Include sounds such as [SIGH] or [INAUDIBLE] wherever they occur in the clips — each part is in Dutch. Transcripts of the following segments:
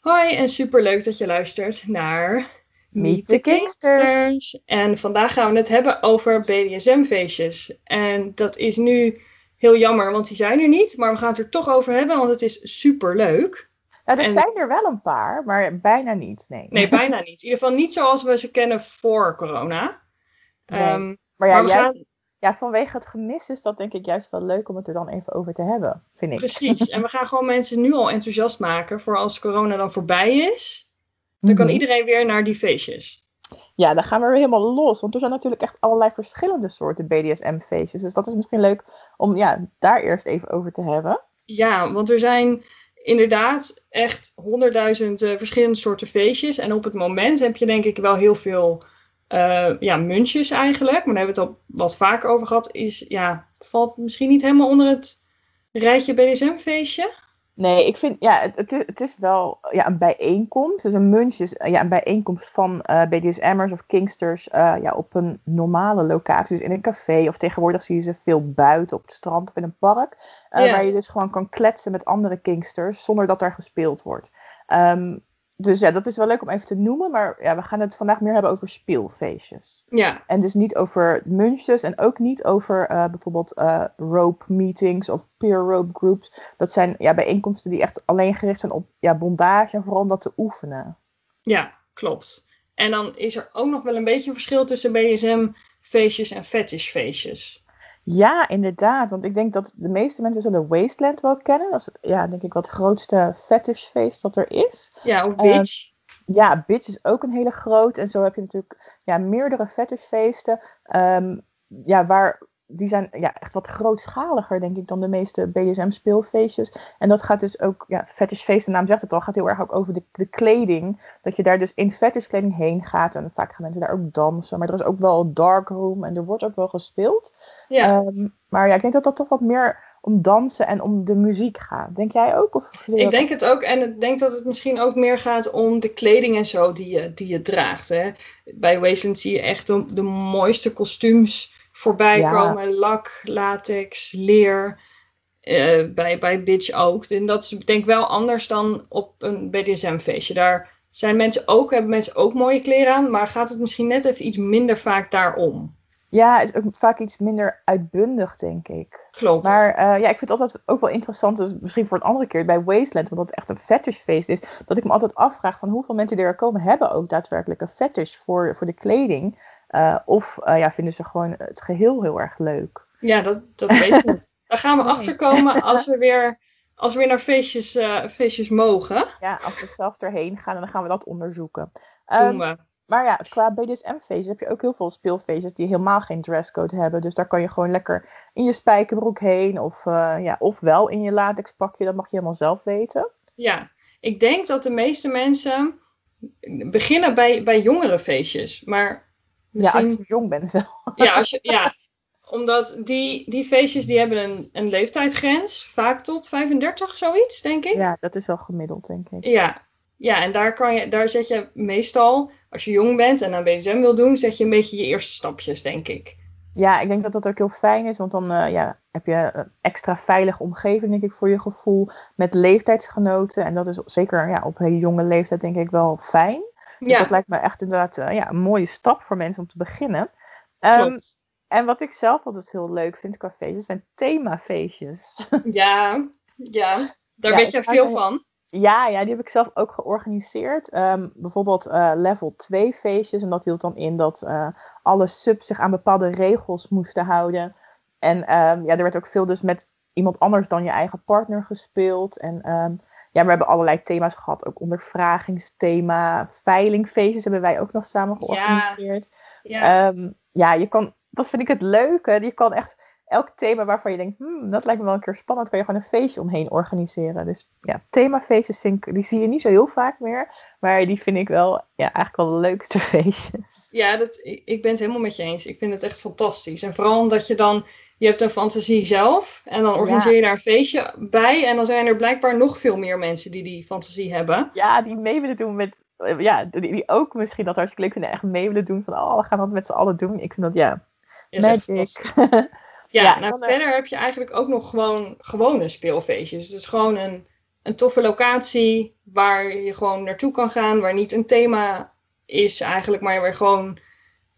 Hoi en superleuk dat je luistert naar Meet the Kingsters. En vandaag gaan we het hebben over BDSM-feestjes. En dat is nu heel jammer, want die zijn er niet. Maar we gaan het er toch over hebben, want het is superleuk. Nou, er En- zijn er wel een paar, maar bijna niet. Nee. Nee, bijna [LAUGHS] niet. In ieder geval niet zoals we ze kennen voor corona. Nee. Ehm, maar ja, maar we juist, gaan- ja, vanwege het gemis is dat denk ik juist wel leuk om het er dan even over te hebben, vind ik. precies. En we gaan gewoon mensen nu al enthousiast maken voor als corona dan voorbij is. Dan kan Mhm. iedereen weer naar die feestjes. Ja, dan gaan we weer helemaal los. Want er zijn natuurlijk echt allerlei verschillende soorten BDSM-feestjes. Dus dat is misschien leuk om ja, daar eerst even over te hebben. Ja, want er zijn inderdaad echt honderdduizend eh, verschillende soorten feestjes. En op het moment heb je denk ik wel heel veel eh, ja, muntjes eigenlijk. Maar daar hebben we het al wat vaker over gehad. Is, ja, valt misschien niet helemaal onder het rijtje BDSM-feestje. Nee, ik vind, ja, het, het, is, het is wel ja, een bijeenkomst. Dus een munch is ja, een bijeenkomst van eh, BDSM'ers of Kingsters eh, ja, op een normale locatie. Dus in een café of tegenwoordig zie je ze veel buiten op het strand of in een park. Waar je dus gewoon kan kletsen met andere Kingsters zonder dat daar gespeeld wordt. Ehm, dus ja, dat is wel leuk om even te noemen. Maar ja, we gaan het vandaag meer hebben over speelfeestjes. Ja, En dus niet over munches en ook niet over eh, bijvoorbeeld eh, rope meetings of peer rope groups. Dat zijn ja, bijeenkomsten die echt alleen gericht zijn op ja, bondage en vooral om dat te oefenen. ja, klopt. En dan is er ook nog wel een beetje een verschil tussen BDSM-feestjes en fetishfeestjes. Ja, inderdaad. Want ik denk dat de meeste mensen zullen Wasteland wel kennen. Dat is ja, denk ik wat het grootste fetishfeest dat er is. Ja, of Eh, bitch. Ja, Bitch is ook een hele groot. En zo heb je natuurlijk ja, meerdere fetishfeesten. ehm, ja, waar, die zijn ja, echt wat grootschaliger, denk ik, dan de meeste BDSM-speelfeestjes. En dat gaat dus ook, ja, fetishfeest, de naam zegt het al, gaat heel erg ook over de, de kleding. Dat je daar dus in fetishkleding heen gaat. En vaak gaan mensen daar ook dansen. Maar er is ook wel darkroom en er wordt ook wel gespeeld. ja. Ehm, maar ja, ik denk dat dat toch wat meer om dansen en om de muziek gaat. Denk jij ook? Of Ik denk het ook. En ik denk dat het misschien ook meer gaat om de kleding en zo die je, die je draagt. Hè. Bij Wasteland zie je echt de, de mooiste kostuums voorbij Ja. komen. Lak, latex, leer. Eh, bij, bij Bitch ook. En dat is denk ik wel anders dan op een BDSM-feestje. Daar zijn mensen ook, hebben mensen ook mooie kleren aan. Maar gaat het misschien net even iets minder vaak daarom. Ja, het is ook vaak iets minder uitbundig, denk ik. Klopt. Maar eh, ja, ik vind het altijd ook wel interessant, dus misschien voor een andere keer bij Wasteland, want dat het echt een fetishfeest is, dat ik me altijd afvraag van hoeveel mensen die er komen hebben ook daadwerkelijk een fetish voor, voor de kleding. Eh, of eh, ja, vinden ze gewoon het geheel heel erg leuk. Ja, dat, dat weet ik niet. Daar gaan we [LAUGHS] Nee. achter komen als we weer, als we weer naar feestjes, eh, feestjes mogen. Ja, als we zelf erheen gaan, dan gaan we dat onderzoeken. Doen we. Maar ja, qua BDSM-feestjes heb je ook heel veel speelfeestjes die helemaal geen dresscode hebben. Dus daar kan je gewoon lekker in je spijkerbroek heen. Of, ja, of wel in je latexpakje, dat mag je helemaal zelf weten. Ja, ik denk dat de meeste mensen beginnen bij, bij jongere feestjes. Maar Ja, als je jong bent wel. [LAUGHS] ja, als je, ja, omdat die, die feestjes die hebben een, een leeftijdsgrens. Vaak tot 35, zoiets, denk ik. Ja, dat is wel gemiddeld, denk ik. Ja, ja en daar, kan je, daar zet je meestal, als je jong bent en aan BDSM wil doen, zet je een beetje je eerste stapjes, denk ik. Ja, ik denk dat dat ook heel fijn is, want dan eh, ja, heb je een extra veilige omgeving, denk ik, voor je gevoel. Met leeftijdsgenoten. En dat is zeker ja, op hele jonge leeftijd, denk ik, wel fijn. Dus Ja, dat lijkt me echt inderdaad eh, ja, een mooie stap voor mensen om te beginnen. Ehm, en wat ik zelf altijd heel leuk vind qua feestjes, zijn themafeestjes. [LAUGHS] Ja, ja, daar weet ga veel van. Ja, ja, die heb ik zelf ook georganiseerd. Ehm, bijvoorbeeld eh, level 2 feestjes. En dat hield dan in dat eh, alle subs zich aan bepaalde regels moesten houden. En ehm, ja, er werd ook veel dus met iemand anders dan je eigen partner gespeeld. En ja, we hebben allerlei thema's gehad. Ook ondervragingsthema, veilingfeestjes hebben wij ook nog samen Ja. georganiseerd. Ja, Ehm, ja, je kan, dat vind ik het leuke. Je kan echt elk thema waarvan je denkt, hmm, dat lijkt me wel een keer spannend, kan je gewoon een feestje omheen organiseren. Dus ja, themafeestjes vind ik, die zie je niet zo heel vaak meer. Maar die vind ik wel, ja, eigenlijk wel de leukste [LAUGHS] feestjes. Ja, dat, ik, ik ben het helemaal met je eens. Ik vind het echt fantastisch. En vooral omdat je dan, je hebt een fantasie zelf. En dan organiseer je daar een feestje bij. En dan zijn er blijkbaar nog veel meer mensen die die fantasie hebben. Ja, die mee willen doen met, eh, ja, die, die ook misschien dat hartstikke leuk vinden. Echt mee willen doen van, oh, we gaan dat met z'n allen doen. Ik vind dat, ja, Ja, magic. [LAUGHS] Ja, Ja, nou verder heb je eigenlijk ook nog gewoon gewone speelfeestjes. Het is gewoon een, een toffe locatie waar je gewoon naartoe kan gaan, waar niet een thema is eigenlijk, maar waar gewoon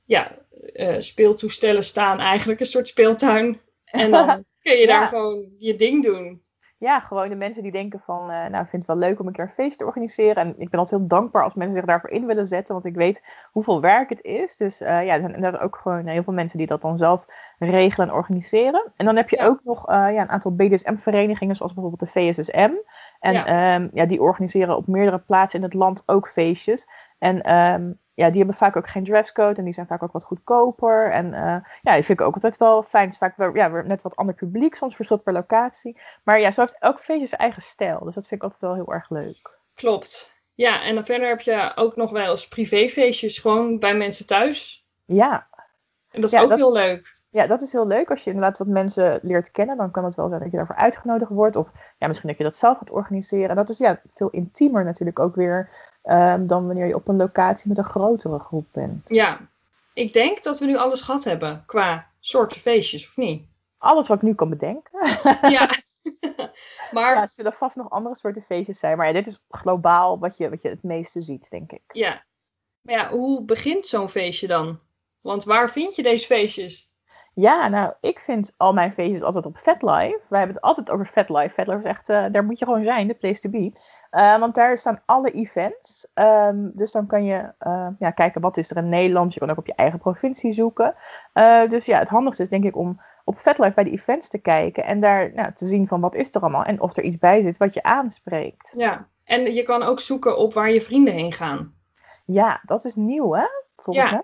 ja, eh, speeltoestellen staan, eigenlijk een soort speeltuin. En dan [LAUGHS] kun je daar Ja. gewoon je ding doen. Ja, gewoon de mensen die denken van, eh, nou, ik vind het wel leuk om een keer een feest te organiseren. En ik ben altijd heel dankbaar als mensen zich daarvoor in willen zetten, want ik weet hoeveel werk het is. Dus eh, ja, er zijn inderdaad ook gewoon heel veel mensen die dat dan zelf regelen en organiseren. En dan heb je Ja. ook nog eh, ja, een aantal BDSM-verenigingen, zoals bijvoorbeeld de VSSM. En Ja. ja. ja, die organiseren op meerdere plaatsen in het land ook feestjes. En ehm, ja, die hebben vaak ook geen dresscode en die zijn vaak ook wat goedkoper. En eh, ja, die vind ik ook altijd wel fijn. Het is vaak wel, ja, net wat ander publiek, soms verschilt per locatie. Maar ja, zo heeft elk feestje zijn eigen stijl. Dus dat vind ik altijd wel heel erg leuk. Klopt. Ja, en dan verder heb je ook nog wel eens privéfeestjes gewoon bij mensen thuis. Ja, En dat is Ja, ook dat- heel leuk. ja, dat is heel leuk. Als je inderdaad wat mensen leert kennen, dan kan het wel zijn dat je daarvoor uitgenodigd wordt. Of ja, misschien dat je dat zelf gaat organiseren. En dat is ja, veel intiemer natuurlijk ook weer ehm, dan wanneer je op een locatie met een grotere groep bent. Ja, ik denk dat we nu alles gehad hebben qua soorten feestjes, of niet? Alles wat ik nu kan bedenken. Ja. [LAUGHS] [LAUGHS] maar Ja, er zullen vast nog andere soorten feestjes zijn. Maar ja, dit is globaal wat je, wat je het meeste ziet, denk ik. Ja. Maar ja, hoe begint zo'n feestje dan? Want waar vind je deze feestjes? Ja, nou, ik vind al mijn feestjes altijd op FetLife. Wij hebben het altijd over FetLife. FetLife is echt, eh, daar moet je gewoon zijn, de place to be. Eh, want daar staan alle events. Ehm, dus dan kan je eh, ja, kijken wat is er in Nederland. Je kan ook op je eigen provincie zoeken. Eh, dus ja, het handigste is denk ik om op FetLife bij de events te kijken. En daar nou, te zien van wat is er allemaal. En of er iets bij zit wat je aanspreekt. Ja. En je kan ook zoeken op waar je vrienden heen gaan. Ja, dat is nieuw hè, volgens Ja. mij.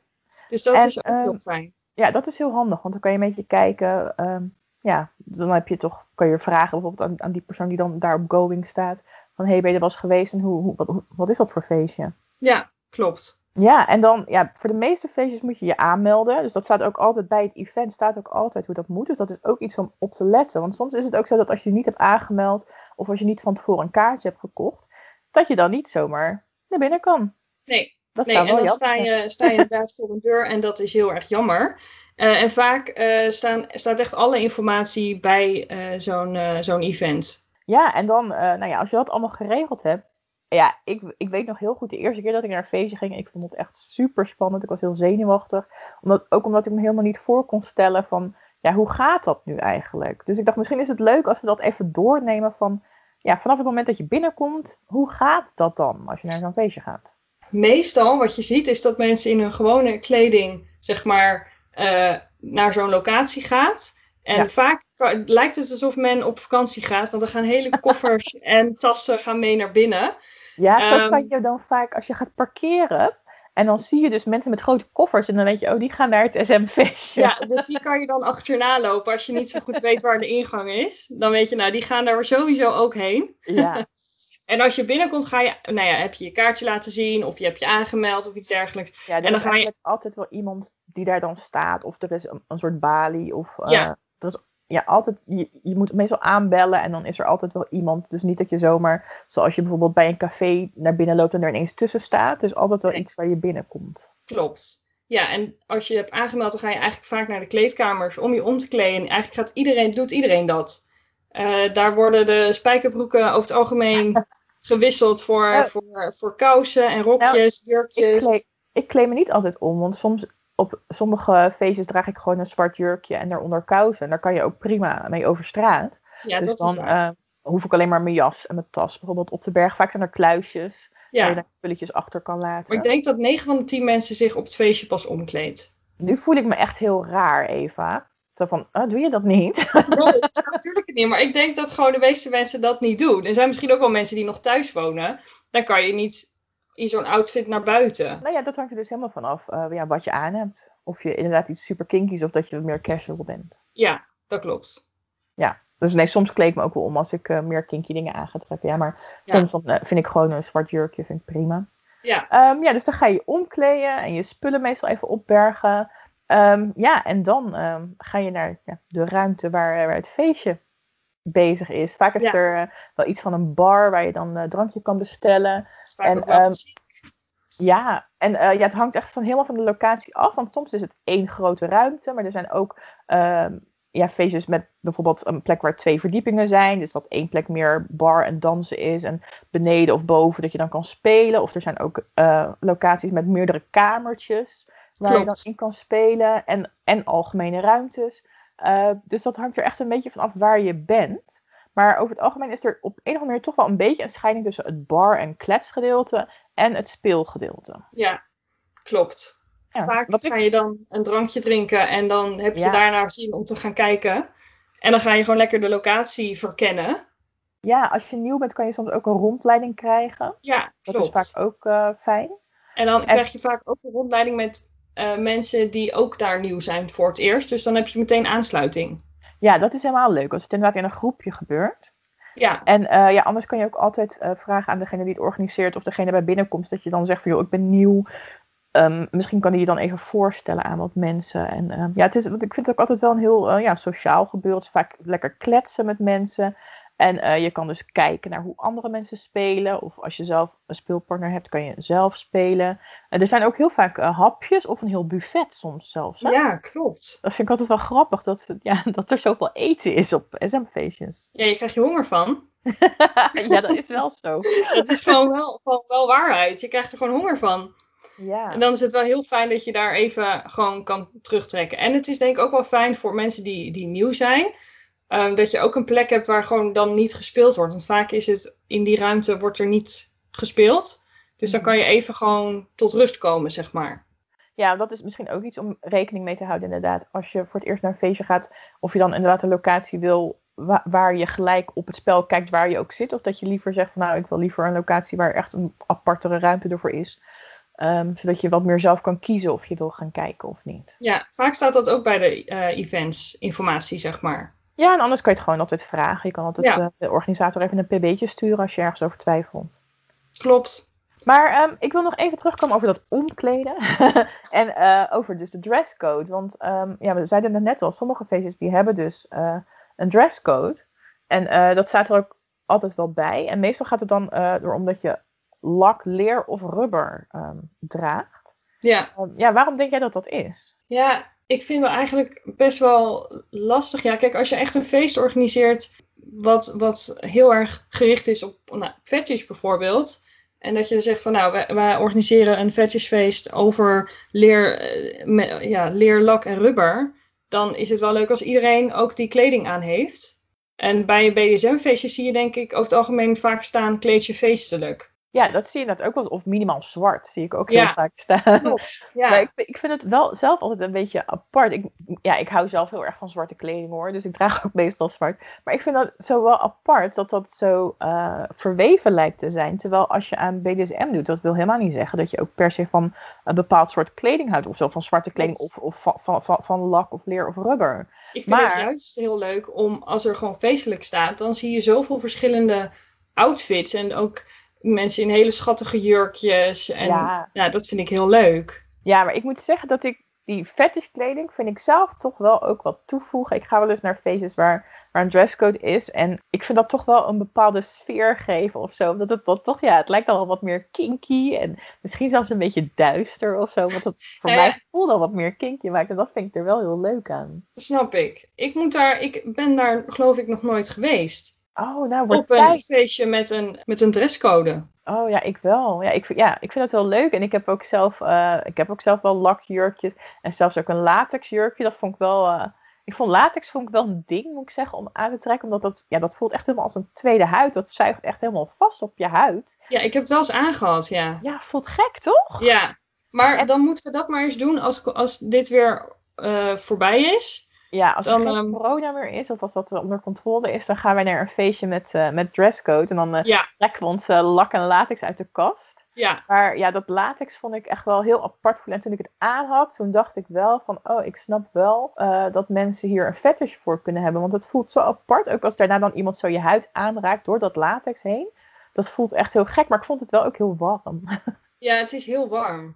Dus dat En, is ook heel ehm, fijn. Ja, dat is heel handig, want dan kan je een beetje kijken. ehm, ja, dan heb je toch, kan je vragen bijvoorbeeld aan, aan die persoon die dan daar op going staat. Van, hey, ben je er eens geweest en hoe, hoe, wat, wat is dat voor feestje? Ja, klopt. Ja, en dan, ja, voor de meeste feestjes moet je je aanmelden. Dus dat staat ook altijd bij het event, staat ook altijd hoe dat moet. Dus dat is ook iets om op te letten. Want soms is het ook zo dat als je niet hebt aangemeld, of als je niet van tevoren een kaartje hebt gekocht, dat je dan niet zomaar naar binnen kan. Nee, Dat Nee, en dan sta je, sta je [LAUGHS] inderdaad voor een deur en dat is heel erg jammer. Eh, en vaak eh, staan, staat echt alle informatie bij eh, zo'n zo'n event. Ja, en dan, eh, nou ja, als je dat allemaal geregeld hebt. Ja, ik, ik weet nog heel goed de eerste keer dat ik naar een feestje ging. Ik vond het echt super spannend. Ik was heel zenuwachtig. Omdat, ook omdat ik me helemaal niet voor kon stellen van, ja, hoe gaat dat nu eigenlijk? Dus ik dacht, misschien is het leuk als we dat even doornemen van, ja, vanaf het moment dat je binnenkomt, hoe gaat dat dan als je naar zo'n feestje gaat? Meestal wat je ziet is dat mensen in hun gewone kleding, zeg maar, eh, naar zo'n locatie gaat. En Ja. vaak lijkt het alsof men op vakantie gaat, want er gaan hele [LAUGHS] koffers en tassen gaan mee naar binnen. Ja, zo Ehm, kan je dan vaak, als je gaat parkeren, en dan zie je dus mensen met grote koffers, en dan weet je, oh, die gaan naar het SM-feestje. Ja, dus die kan je dan achterna lopen als je niet zo goed weet waar de ingang is. Dan weet je, nou, die gaan daar sowieso ook heen. ja. [LAUGHS] En als je binnenkomt, ga je, nou ja, heb je je kaartje laten zien of je hebt je aangemeld of iets dergelijks. Ja, er En dan is ga je- altijd wel iemand die daar dan staat. Of er is een, een soort balie. Of eh, Ja. Er is ja, altijd, je, je moet meestal aanbellen en dan is er altijd wel iemand. Dus niet dat je zomaar, zoals je bijvoorbeeld bij een café naar binnen loopt en er ineens tussen staat. Dus altijd wel iets waar je binnenkomt. Klopt. Ja, en als je hebt aangemeld, dan ga je eigenlijk vaak naar de kleedkamers om je om te kleden. En eigenlijk gaat iedereen, doet iedereen dat. Eh, daar worden de spijkerbroeken over het algemeen [LAUGHS] gewisseld voor, Ja. voor, voor kousen en rokjes, Ik jurkjes. kleed, ik kleed me niet altijd om, want soms op sommige feestjes draag ik gewoon een zwart jurkje en daaronder kousen. En daar kan je ook prima mee over straat. Ja, dus dat dan is eh, hoef ik alleen maar mijn jas en mijn tas bijvoorbeeld op de berg. Vaak zijn er kluisjes waar je dan spulletjes achter kan laten. Maar ik denk dat 9 van de 10 mensen zich op het feestje pas omkleedt. Nu voel ik me echt heel raar, Eva. Zo van, oh, doe je dat niet? [LAUGHS] Nee, dat is natuurlijk niet. Maar ik denk dat gewoon de meeste mensen dat niet doen. Er zijn misschien ook wel mensen die nog thuis wonen. Dan kan je niet in zo'n outfit naar buiten. nou ja, dat hangt er dus helemaal vanaf uh, ja, wat je aan hebt. Of je inderdaad iets super kinkies of dat je meer casual bent. Ja, dat klopt. Dus nee, soms kleed ik me ook wel om als ik eh, meer kinky dingen aan ga trekken. Ja, maar Ja. soms dan, eh, vind ik gewoon een zwart jurkje vind ik prima. Ja, Ehm, ja, dus dan ga je omkleden en je spullen meestal even opbergen. Ehm, ja, en dan ehm, ga je naar ja, de ruimte waar, waar het feestje bezig is. Vaak is Ja. er eh, wel iets van een bar waar je dan een drankje kan bestellen. En, ehm. Ja, en eh, ja, het hangt echt van helemaal van de locatie af. Want soms is het één grote ruimte, maar er zijn ook ehm, ja, feestjes met bijvoorbeeld een plek waar twee verdiepingen zijn. Dus dat één plek meer bar en dansen is. En beneden of boven dat je dan kan spelen. Of er zijn ook locaties met meerdere kamertjes waar je dan in kan spelen. En, en algemene ruimtes. Eh, dus dat hangt er echt een beetje van af waar je bent. Maar over het algemeen is er op een of andere manier toch wel een beetje een scheiding tussen het bar- en kletsgedeelte en het speelgedeelte. Ja, klopt. Ja, Vaak ik- ga je dan een drankje drinken en dan heb je Ja. daarna zin om te gaan kijken. En dan ga je gewoon lekker de locatie verkennen. ja, als je nieuw bent kan je soms ook een rondleiding krijgen. Ja, Dat klopt. is vaak ook eh, fijn. En dan krijg je vaak ook een rondleiding met eh, mensen die ook daar nieuw zijn voor het eerst. Dus dan heb je meteen aansluiting. Ja, dat is helemaal leuk als het inderdaad in een groepje gebeurt. Ja, En eh, ja, anders kan je ook altijd eh, vragen aan degene die het organiseert of degene bij binnenkomst. Dat je dan zegt van joh, ik ben nieuw. Ehm, misschien kan die je dan even voorstellen aan wat mensen. En ehm, ja, het is, want ik vind het ook altijd wel een heel ja, sociaal gebeuren. Het is vaak lekker kletsen met mensen. En eh, je kan dus kijken naar hoe andere mensen spelen. Of als je zelf een speelpartner hebt, kan je zelf spelen. En er zijn ook heel vaak eh, hapjes of een heel buffet soms zelfs. Hè? ja, klopt. Dat vind ik altijd wel grappig, dat, ja, [LAUGHS] dat er zoveel eten is op SM-feestjes. Ja, je krijgt je honger van. [LAUGHS] ja, dat is wel zo. [LAUGHS] Dat is gewoon wel, gewoon wel waarheid. Je krijgt er gewoon honger van. Ja. En dan is het wel heel fijn dat je daar even gewoon kan terugtrekken. En het is denk ik ook wel fijn voor mensen die, die nieuw zijn. Ehm, dat je ook een plek hebt waar gewoon dan niet gespeeld wordt. Want vaak is het in die ruimte wordt er niet gespeeld. Dus dan kan je even gewoon tot rust komen, zeg maar. Ja, dat is misschien ook iets om rekening mee te houden, inderdaad. Als je voor het eerst naar een feestje gaat, of je dan inderdaad een locatie wil wa- waar je gelijk op het spel kijkt waar je ook zit. Of dat je liever zegt van nou, ik wil liever een locatie waar echt een apartere ruimte ervoor is. Ehm, zodat je wat meer zelf kan kiezen of je wil gaan kijken of niet. Ja, vaak staat dat ook bij de eh, events, informatie, zeg maar. Ja, en anders kan je het gewoon altijd vragen. Je kan altijd Ja. eh, de organisator even een pb'tje sturen als je ergens over twijfelt. Klopt. Maar ehm, ik wil nog even terugkomen over dat omkleden. [LAUGHS] en eh, over dus de dresscode. Want ehm, ja, we zeiden het net al, sommige feestjes die hebben dus eh, een dresscode. En dat staat er ook altijd wel bij. En meestal gaat het dan eh erom dat je lak, leer of rubber ehm, draagt. Ja. Ja, waarom denk jij dat dat is? Ja, ik vind wel eigenlijk best wel lastig. Ja, kijk, als je echt een feest organiseert wat, wat heel erg gericht is op nou, fetish bijvoorbeeld. En dat je dan zegt van nou, wij, organiseren een fetishfeest over leer, eh, ja, leer, lak en rubber. Dan is het wel leuk als iedereen ook die kleding aan heeft. En bij een BDSM-feestje zie je denk ik over het algemeen vaak staan kleed je feestelijk. Ja, dat zie je net ook wel. Of minimaal zwart zie ik ook heel Ja. vaak staan. Klopt. [LAUGHS] Ja, Maar ik, vind- ik vind het wel zelf altijd een beetje apart. Ik, ja, ik hou zelf heel erg van zwarte kleding hoor. Dus ik draag ook meestal zwart. Maar ik vind dat zo wel apart dat dat zo eh, verweven lijkt te zijn. Terwijl als je aan BDSM doet, dat wil helemaal niet zeggen dat je ook per se van een bepaald soort kleding houdt. Of zo van zwarte kleding of, of van, van, van, van lak of leer of rubber. Ik vind het juist heel leuk om, als er gewoon feestelijk staat, dan zie je zoveel verschillende outfits. En ook mensen in hele schattige jurkjes. En ja, Ja. dat vind ik heel leuk. Ja, maar ik moet zeggen dat ik die fetishkleding vind ik zelf toch wel ook wat toevoegen. Ik ga wel eens naar feestjes waar, waar een dresscode is. En ik vind dat toch wel een bepaalde sfeer geven of zo. Dat het dan toch, ja, het lijkt al wel wat meer kinky. En misschien zelfs een beetje duister of zo. Want het voor Nou ja. mij voelt al wat meer kinky maakt. En dat vind ik er wel heel leuk aan. Dat snap ik. Ik, moet daar, ik ben daar geloof ik nog nooit geweest. Oh, nou wordt Op een tijd. feestje met een, met een dresscode. Oh ja, ik wel. Ja ik, vind- ja, ik vind dat wel leuk. En ik heb ook zelf, eh, ik heb ook zelf wel lakjurkjes. En zelfs ook een latexjurkje. Dat vond ik wel. eh, ik vond latex vond ik wel een ding, moet ik zeggen, om aan te trekken. Omdat dat, ja, dat voelt echt helemaal als een tweede huid. Dat zuigt echt helemaal vast op je huid. Ja, ik heb het wel eens aangehad, ja. Ja, voelt gek, toch? Ja, maar En- dan moeten we dat maar eens doen als, als dit weer eh, voorbij is. Ja, als er Dan, geen ehm, corona meer is, of als dat onder controle is, dan gaan wij naar een feestje met, eh, met dresscode. En dan eh, Ja, trekken we onze lak en latex uit de kast. Ja, Maar ja, dat latex vond ik echt wel heel apart voelen. En toen ik het aan had, toen dacht ik wel van, oh, ik snap wel eh, dat mensen hier een fetish voor kunnen hebben. Want het voelt zo apart, ook als daarna dan iemand zo je huid aanraakt door dat latex heen. Dat voelt echt heel gek, maar ik vond het wel ook heel warm. [LAUGHS] ja, het is heel warm.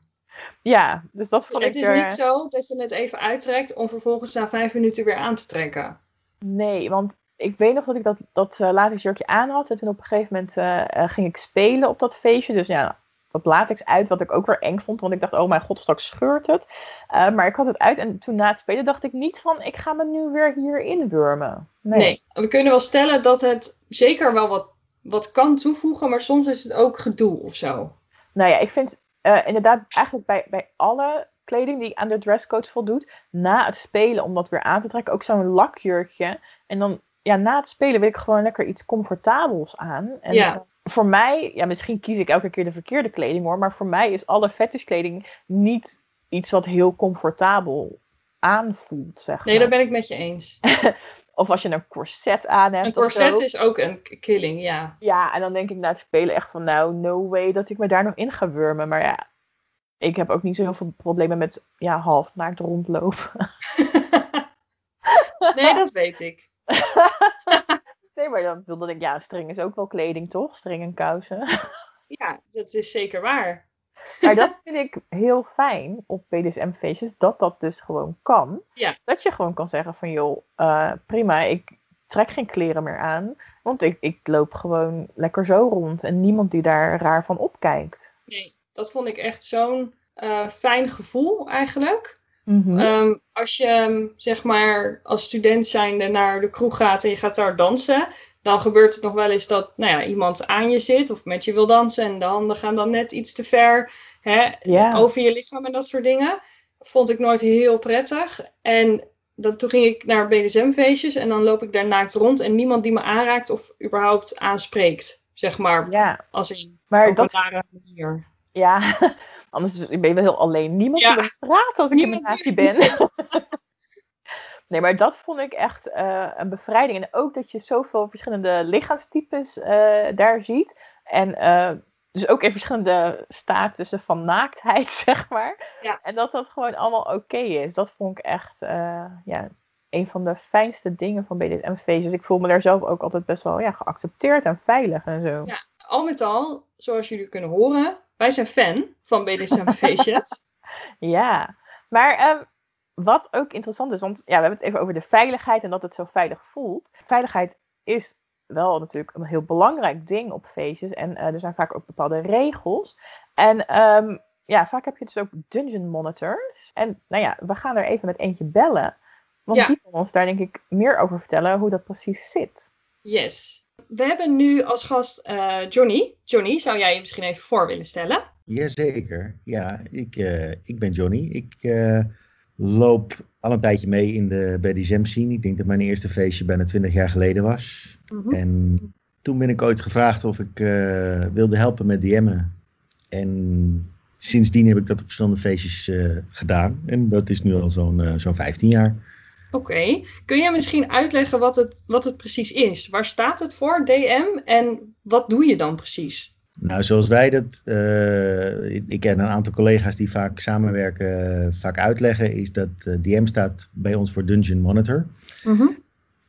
Ja, dus dat vond het ik is er- niet zo dat je het even uittrekt om vervolgens na vijf minuten weer aan te trekken. Nee, want ik weet nog dat ik dat, dat uh, latex jurkje aan had. En toen op een gegeven moment eh, eh, ging ik spelen op dat feestje. Dus ja, dat latex uit, wat ik ook weer eng vond. Want ik dacht, oh mijn god, straks scheurt het. Uh, maar ik had het uit en toen na het spelen dacht ik niet van... ik ga me nu weer hier inwurmen. Nee. nee, we kunnen wel stellen dat het zeker wel wat, wat kan toevoegen. Maar soms is het ook gedoe of zo. Nou ja, ik vind uh, inderdaad eigenlijk bij, bij alle kleding die aan de dresscode voldoet... na het spelen om dat weer aan te trekken, ook zo'n lakjurkje... en dan ja, na het spelen wil ik gewoon lekker iets comfortabels aan. En ja. voor mij, ja, misschien kies ik elke keer de verkeerde kleding hoor, maar voor mij is alle fetishkleding niet iets wat heel comfortabel aanvoelt, zeg Nee, maar. daar ben ik met je eens. [LAUGHS] of als je een corset aan hebt. Een corset zo. is ook een killing, ja. Ja, en dan denk ik na het spelen echt van, nou, no way dat ik me daar nog in ga wurmen. Maar ja, ik heb ook niet zo heel veel problemen met ja, half naakt rondlopen. [LAUGHS] nee, dat weet ik. [LAUGHS] nee, maar dan wilde ik, ja, string is ook wel kleding, toch? String en kousen. ja, dat is zeker waar. Maar dat vind ik heel fijn op BDSM-feestjes, dat dat dus gewoon kan. Ja. Dat je gewoon kan zeggen van, joh, uh, prima, ik trek geen kleren meer aan. Want ik, ik loop gewoon lekker zo rond en niemand die daar raar van opkijkt. Nee, dat vond ik echt zo'n uh, fijn gevoel eigenlijk. Mhm. Mm -hmm. um, als je zeg maar als student zijnde naar de kroeg gaat en je gaat daar dansen, dan gebeurt het nog wel eens dat nou ja, iemand aan je zit of met je wil dansen en de handen gaan dan net iets te ver hè, over je lichaam en dat soort dingen. Vond ik nooit heel prettig. En dat, toen ging ik naar BDSM-feestjes en dan loop ik daar naakt rond en niemand die me aanraakt of überhaupt aanspreekt, zeg maar, Ja, als in maar dat, een rare manier. ja, [LAUGHS] anders ben je wel heel alleen. Niemand Ja. die wil praten als ik in Niemand relatie die- ben. [LAUGHS] Nee, maar dat vond ik echt eh, een bevrijding. En ook dat je zoveel verschillende lichaamstypes eh, daar ziet. En eh, dus ook in verschillende statussen van naaktheid, [LAUGHS] zeg maar. Ja. En dat dat gewoon allemaal oké is. Dat vond ik echt ja, een van de fijnste dingen van BDSM-feestjes. Dus ik voel me daar zelf ook altijd best wel ja, geaccepteerd en veilig en zo. Ja. Al met al, zoals jullie kunnen horen, wij zijn fan van BDSM-feestjes. [LAUGHS] Ja, maar ehm, wat ook interessant is, want ja, we hebben het even over de veiligheid en dat het zo veilig voelt. Veiligheid is wel natuurlijk een heel belangrijk ding op feestjes en eh, er zijn vaak ook bepaalde regels. En ehm, ja, vaak heb je dus ook dungeon monitors. En nou ja, we gaan er even met eentje bellen. Want Ja. die kan ons daar denk ik meer over vertellen hoe dat precies zit. Yes. We hebben nu als gast eh, Johnny. Johnny, zou jij je misschien even voor willen stellen? Jazeker. Ja, ik, eh, ik ben Johnny. Ik eh, loop al een tijdje mee in de BDSM scene. Ik denk dat mijn eerste feestje bijna 20 jaar geleden was. En toen ben ik ooit gevraagd of ik eh, wilde helpen met DM'en. En sindsdien heb ik dat op verschillende feestjes eh, gedaan. En dat is nu al zo'n eh, zo'n 15 jaar. Oké. Kun jij misschien uitleggen wat het, wat het precies is? Waar staat het voor, DM? En wat doe je dan precies? Nou, zoals wij dat, eh, ik, ik ken een aantal collega's die vaak samenwerken, eh, vaak uitleggen, is dat eh, DM staat bij ons voor Dungeon Monitor.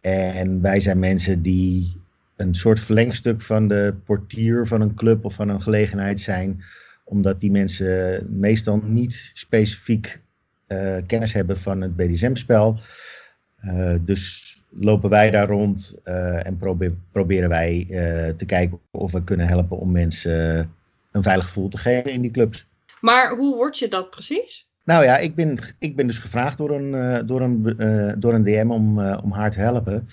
En wij zijn mensen die een soort verlengstuk van de portier van een club of van een gelegenheid zijn, omdat die mensen meestal niet specifiek kennis hebben van het BDSM-spel. Dus lopen wij daar rond eh, en probe- proberen wij eh, te kijken of we kunnen helpen om mensen eh, een veilig gevoel te geven in die clubs. Maar hoe word je dat precies? Nou ja, ik ben, ik ben dus gevraagd door een, door een, door een DM om, om haar te helpen.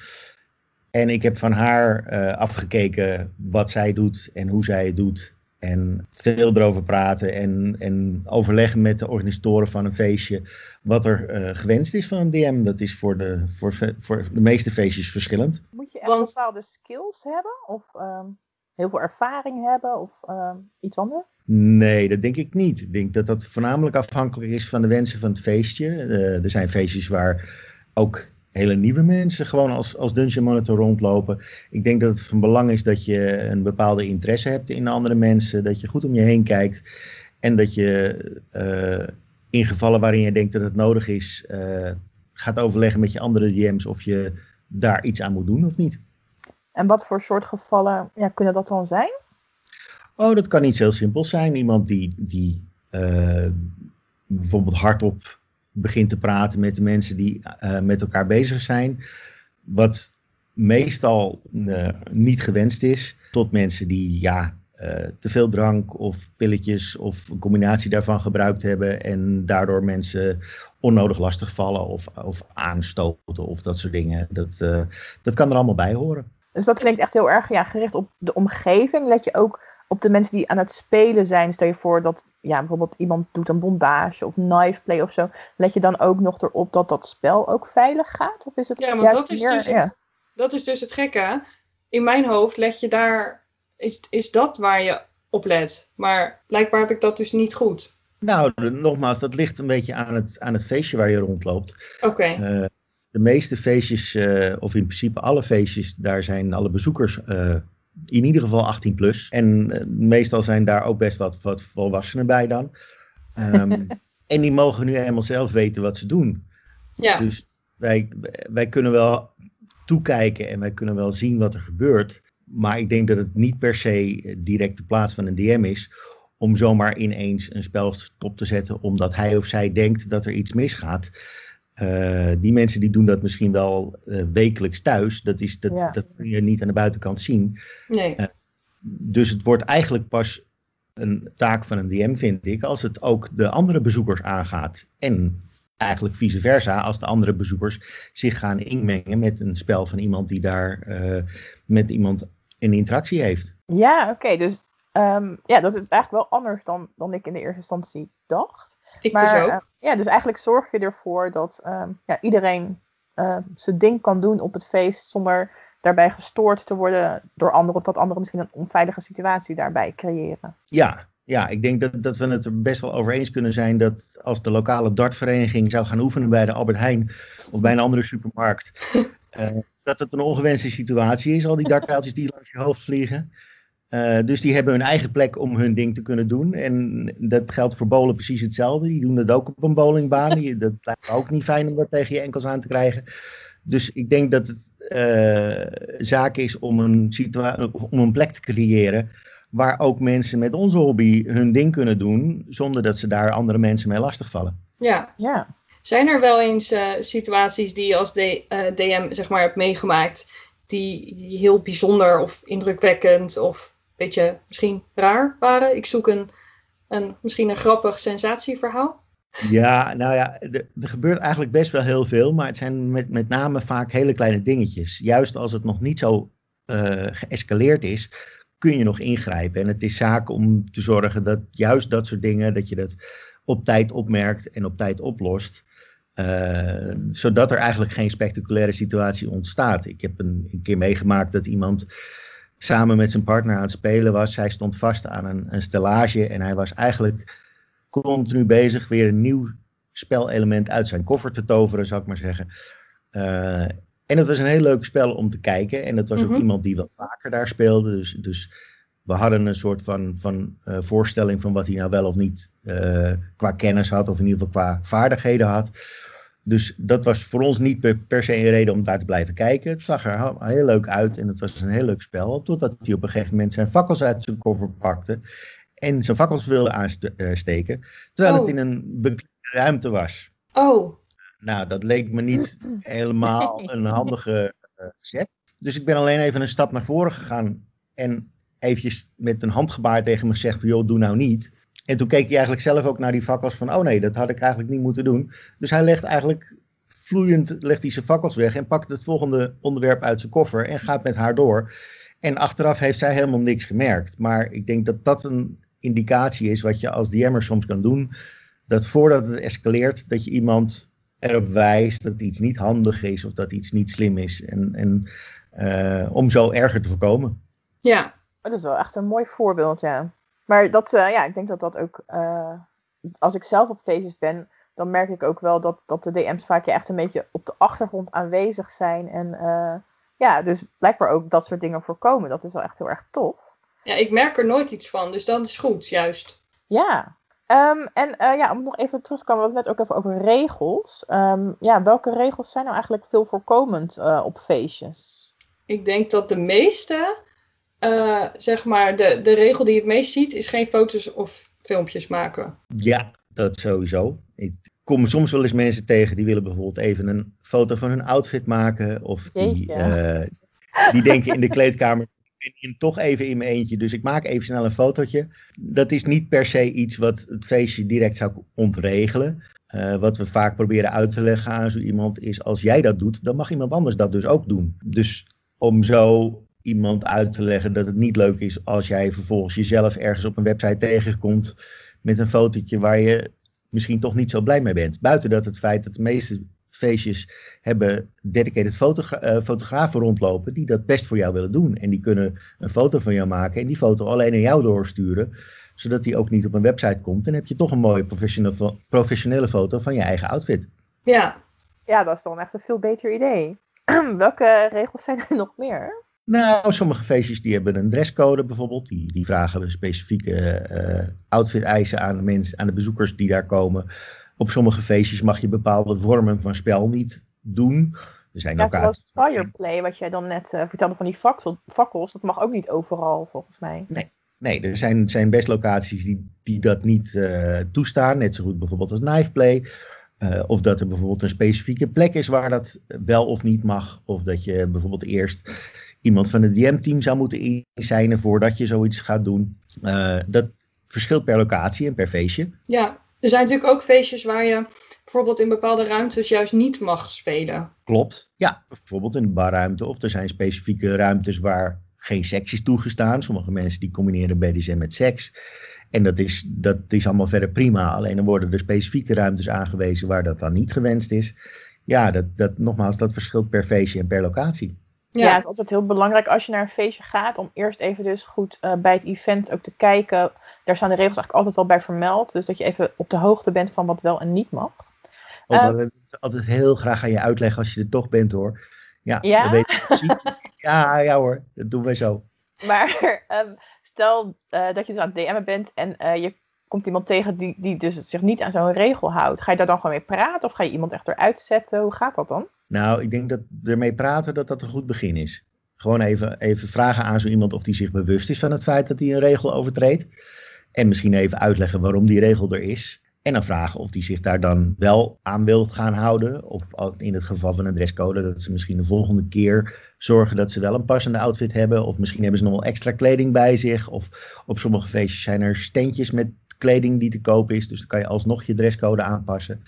En ik heb van haar afgekeken wat zij doet en hoe zij het doet. En veel erover praten en, en overleggen met de organisatoren van een feestje. Wat er eh, gewenst is van een DM. Dat is voor de, voor, voor de meeste feestjes verschillend. Moet je echt Want- bepaalde skills hebben? Of ehm, heel veel ervaring hebben? Of ehm, iets anders? Nee, dat denk ik niet. Ik denk dat dat voornamelijk afhankelijk is van de wensen van het feestje. Eh, er zijn feestjes waar ook hele nieuwe mensen gewoon als, als Dungeon Monitor rondlopen. Ik denk dat het van belang is dat je een bepaalde interesse hebt in andere mensen, dat je goed om je heen kijkt en dat je uh, in gevallen waarin je denkt dat het nodig is, uh, gaat overleggen met je andere DM's of je daar iets aan moet doen of niet. En wat voor soort gevallen ja, kunnen dat dan zijn? Oh, dat kan iets heel simpels zijn. Iemand die, die uh, bijvoorbeeld hardop begint te praten met de mensen die uh, met elkaar bezig zijn. Wat meestal uh, niet gewenst is. Tot mensen die ja, te veel drank of pilletjes of een combinatie daarvan gebruikt hebben. En daardoor mensen onnodig lastig vallen of, of aanstoten of dat soort dingen. Dat, dat kan er allemaal bij horen. Dus dat klinkt echt heel erg ja, gericht op de omgeving. Let je ook op de mensen die aan het spelen zijn. Stel je voor dat ja, bijvoorbeeld iemand doet een bondage of knife play of zo. Let je dan ook nog erop dat dat spel ook veilig gaat? Of is het ja, maar dat is, dus het, dat is dus het gekke. In mijn hoofd let je daar, is, is dat waar je op let. Maar blijkbaar heb ik dat dus niet goed. Nou, nogmaals, dat ligt een beetje aan het, aan het feestje waar je rondloopt. Oké. Eh, de meeste feestjes, uh, of in principe alle feestjes, daar zijn alle bezoekers uh, in ieder geval 18 plus. En uh, meestal zijn daar ook best wat, wat volwassenen bij dan. Um, [LAUGHS] en die mogen nu helemaal zelf weten wat ze doen. Ja. Dus wij, wij kunnen wel toekijken en wij kunnen wel zien wat er gebeurt. Maar ik denk dat het niet per se direct de plaats van een DM is om zomaar ineens een spel stop te zetten omdat hij of zij denkt dat er iets misgaat. Uh, die mensen die doen dat misschien wel uh, wekelijks thuis. Dat, is, dat, ja. dat kun je niet aan de buitenkant zien. Nee. Uh, dus het wordt eigenlijk pas een taak van een DM, vind ik, als het ook de andere bezoekers aangaat. En eigenlijk vice versa, als de andere bezoekers zich gaan inmengen met een spel van iemand die daar met iemand een interactie heeft. Ja, oké. Okay. Dus um, ja, dat is eigenlijk wel anders dan, dan ik in de eerste instantie dacht. Ik maar, dus ook. Uh, ja, dus eigenlijk zorg je ervoor dat uh, ja, iedereen uh, zijn ding kan doen op het feest zonder daarbij gestoord te worden door anderen of dat anderen misschien een onveilige situatie daarbij creëren. Ja, ja ik denk dat, dat we het er best wel over eens kunnen zijn dat als de lokale dartvereniging zou gaan oefenen bij de Albert Heijn of bij een andere supermarkt, [LAUGHS] dat het een ongewenste situatie is, al die dartpijltjes die langs je hoofd vliegen. Uh, dus die hebben hun eigen plek om hun ding te kunnen doen. En dat geldt voor bowlen precies hetzelfde. Die doen dat ook op een bowlingbaan. Die, dat blijft ook niet fijn om dat tegen je enkels aan te krijgen. Dus ik denk dat het uh, zaak is om een, om een plek te creëren. Waar ook mensen met onze hobby hun ding kunnen doen. Zonder dat ze daar andere mensen mee lastigvallen. Ja. ja. Zijn er wel eens uh, situaties die je als D, DM zeg maar, hebt meegemaakt. Die, die heel bijzonder of indrukwekkend of beetje misschien raar waren. Ik zoek een, een misschien een grappig sensatieverhaal. Ja, nou ja, er, gebeurt eigenlijk best wel heel veel, maar het zijn met, met name vaak hele kleine dingetjes. Juist als het nog niet zo uh, geëscaleerd is, kun je nog ingrijpen. En het is zaak om te zorgen dat juist dat soort dingen, dat je dat op tijd opmerkt en op tijd oplost. Uh, zodat er eigenlijk geen spectaculaire situatie ontstaat. Ik heb een, een keer meegemaakt dat iemand samen met zijn partner aan het spelen was. Hij stond vast aan een, een stellage en hij was eigenlijk continu bezig weer een nieuw spelelement uit zijn koffer te toveren, zou ik maar zeggen. Uh, en het was een heel leuk spel om te kijken. En het was ook mm -hmm. iemand die wel vaker daar speelde. Dus, dus we hadden een soort van, van uh, voorstelling van wat hij nou wel of niet uh, qua kennis had, of in ieder geval qua vaardigheden had. Dus dat was voor ons niet per se een reden om daar te blijven kijken. Het zag er heel leuk uit en het was een heel leuk spel. Totdat hij op een gegeven moment zijn fakkels uit zijn koffer pakte. En zijn fakkels wilde aansteken. Terwijl oh. het in een beklede ruimte was. Oh. Nou, dat leek me niet helemaal [LAUGHS] een handige uh, set. Dus ik ben alleen even een stap naar voren gegaan. En eventjes met een handgebaar tegen me gezegd van joh, doe nou niet. En toen keek hij eigenlijk zelf ook naar die fakkels van, oh nee, dat had ik eigenlijk niet moeten doen. Dus hij legt eigenlijk vloeiend legt hij zijn fakkels weg en pakt het volgende onderwerp uit zijn koffer en gaat met haar door. En achteraf heeft zij helemaal niks gemerkt. Maar ik denk dat dat een indicatie is wat je als DM'er soms kan doen. Dat voordat het escaleert, dat je iemand erop wijst dat iets niet handig is of dat iets niet slim is. En, en uh, om zo erger te voorkomen. Ja. Dat is wel echt een mooi voorbeeld, ja. Maar dat, uh, ja, ik denk dat dat ook, uh, als ik zelf op feestjes ben, dan merk ik ook wel dat, dat de DM's vaak echt een beetje op de achtergrond aanwezig zijn. En uh, ja, dus blijkbaar ook dat soort dingen voorkomen. Dat is wel echt heel erg tof. Ja, ik merk er nooit iets van, dus dat is goed, juist. Ja, um, en ja, om nog even terug te komen, we hadden net ook even over regels. Um, ja, welke regels zijn nou eigenlijk veel voorkomend op feestjes? Ik denk dat de meeste, uh, zeg maar, de, de regel die je het meest ziet, is geen foto's of filmpjes maken. Ja, dat sowieso. Ik kom soms wel eens mensen tegen die willen bijvoorbeeld even een foto van hun outfit maken. Of die, uh, die denken in de kleedkamer, [LAUGHS] ik ben toch even in mijn eentje, dus ik maak even snel een fotootje. Dat is niet per se iets wat het feestje direct zou ontregelen. Uh, wat we vaak proberen uit te leggen aan zo iemand is, als jij dat doet, dan mag iemand anders dat dus ook doen. Dus om zo iemand uit te leggen dat het niet leuk is als jij vervolgens jezelf ergens op een website tegenkomt met een fotootje waar je misschien toch niet zo blij mee bent. Buiten dat het feit dat de meeste feestjes hebben dedicated fotogra uh, fotografen rondlopen die dat best voor jou willen doen. En die kunnen een foto van jou maken en die foto alleen naar jou doorsturen, zodat die ook niet op een website komt. En heb je toch een mooie professionele, professionele foto van je eigen outfit. Ja. Ja, dat is dan echt een veel beter idee. [CLEARS THROAT] Welke regels zijn er nog meer? Nou, sommige feestjes die hebben een dresscode bijvoorbeeld. Die, die vragen specifieke uh, outfit-eisen aan de mensen, aan de bezoekers die daar komen. Op sommige feestjes mag je bepaalde vormen van spel niet doen. Er zijn ja, ook zoals fireplay, wat jij dan net uh, vertelde van die fakkels, dat mag ook niet overal volgens mij. Nee, nee er zijn, zijn best locaties die, die dat niet uh, toestaan. Net zo goed bijvoorbeeld als knifeplay. Uh, of dat er bijvoorbeeld een specifieke plek is waar dat wel of niet mag. Of dat je bijvoorbeeld eerst iemand van het DM-team zou moeten inzijnen voordat je zoiets gaat doen. Uh, dat verschilt per locatie en per feestje. Ja, er zijn natuurlijk ook feestjes waar je bijvoorbeeld in bepaalde ruimtes juist niet mag spelen. Klopt, ja. Bijvoorbeeld in de barruimte of er zijn specifieke ruimtes waar geen seks is toegestaan. Sommige mensen die combineren BDSM met seks. En dat is, dat is allemaal verder prima. Alleen dan worden er specifieke ruimtes aangewezen waar dat dan niet gewenst is. Ja, dat, dat, nogmaals, dat verschilt per feestje en per locatie. Ja. ja. het is altijd heel belangrijk als je naar een feestje gaat om eerst even dus goed uh, bij het event ook te kijken. Daar staan de regels eigenlijk altijd al bij vermeld. Dus dat je even op de hoogte bent van wat wel en niet mag. Oh, um, altijd heel graag aan je uitleggen als je er toch bent hoor. Ja, ja? Dat weet je precies. [LAUGHS] ja, ja hoor, dat doen wij zo. Maar um, [LAUGHS] stel uh, dat je dus aan het DM'en bent en uh, je komt iemand tegen die, die dus zich niet aan zo'n regel houdt. Ga je daar dan gewoon mee praten of ga je iemand echt eruit zetten? Hoe gaat dat dan? Nou, ik denk dat ermee praten dat dat een goed begin is. Gewoon even, even vragen aan zo iemand of die zich bewust is van het feit dat hij een regel overtreedt. En misschien even uitleggen waarom die regel er is. En dan vragen of die zich daar dan wel aan wil gaan houden. Of in het geval van een dresscode, dat ze misschien de volgende keer zorgen dat ze wel een passende outfit hebben. Of misschien hebben ze nog wel extra kleding bij zich. Of op sommige feestjes zijn er steentjes met kleding die te koop is. Dus dan kan je alsnog je dresscode aanpassen.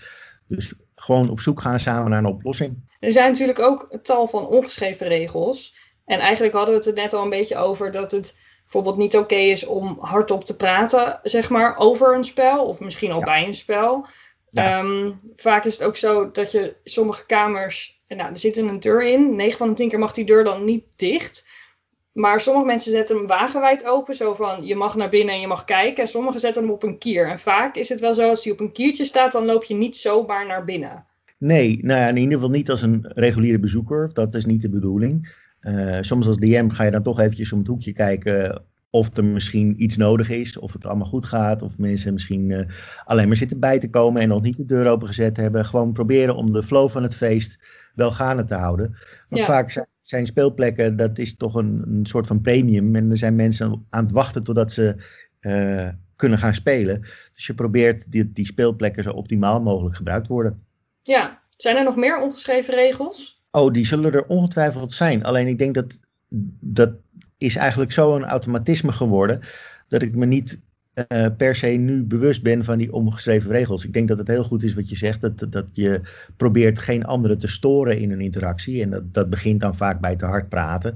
Dus gewoon op zoek gaan samen naar een oplossing. Er zijn natuurlijk ook een tal van ongeschreven regels. En eigenlijk hadden we het er net al een beetje over dat het bijvoorbeeld niet oké okay is om hardop te praten, zeg maar, over een spel. Of misschien al ja. bij een spel. Ja. Um, vaak is het ook zo dat je sommige kamers, nou, er zit een deur in. 9 van de 10 keer mag die deur dan niet dicht. Maar sommige mensen zetten hem wagenwijd open, zo van je mag naar binnen en je mag kijken. En sommigen zetten hem op een kier. En vaak is het wel zo, als hij op een kiertje staat, dan loop je niet zomaar naar binnen. Nee, nou ja, in ieder geval niet als een reguliere bezoeker. Dat is niet de bedoeling. Uh, soms als DM ga je dan toch eventjes om het hoekje kijken of er misschien iets nodig is, of het allemaal goed gaat, of mensen misschien uh, alleen maar zitten bij te komen en nog niet de deur opengezet hebben. Gewoon proberen om de flow van het feest wel gaande te houden. Want ja. vaak zijn, zijn, speelplekken, dat is toch een, een, soort van premium. En er zijn mensen aan het wachten totdat ze uh, kunnen gaan spelen. Dus je probeert die, die speelplekken zo optimaal mogelijk gebruikt worden. Ja, zijn er nog meer ongeschreven regels? Oh, die zullen er ongetwijfeld zijn. Alleen ik denk dat dat is eigenlijk zo een automatisme geworden dat ik me niet uh, per se nu bewust ben van die ongeschreven regels. Ik denk dat het heel goed is wat je zegt, dat, dat je probeert geen anderen te storen in een interactie. En dat, dat begint dan vaak bij te hard praten.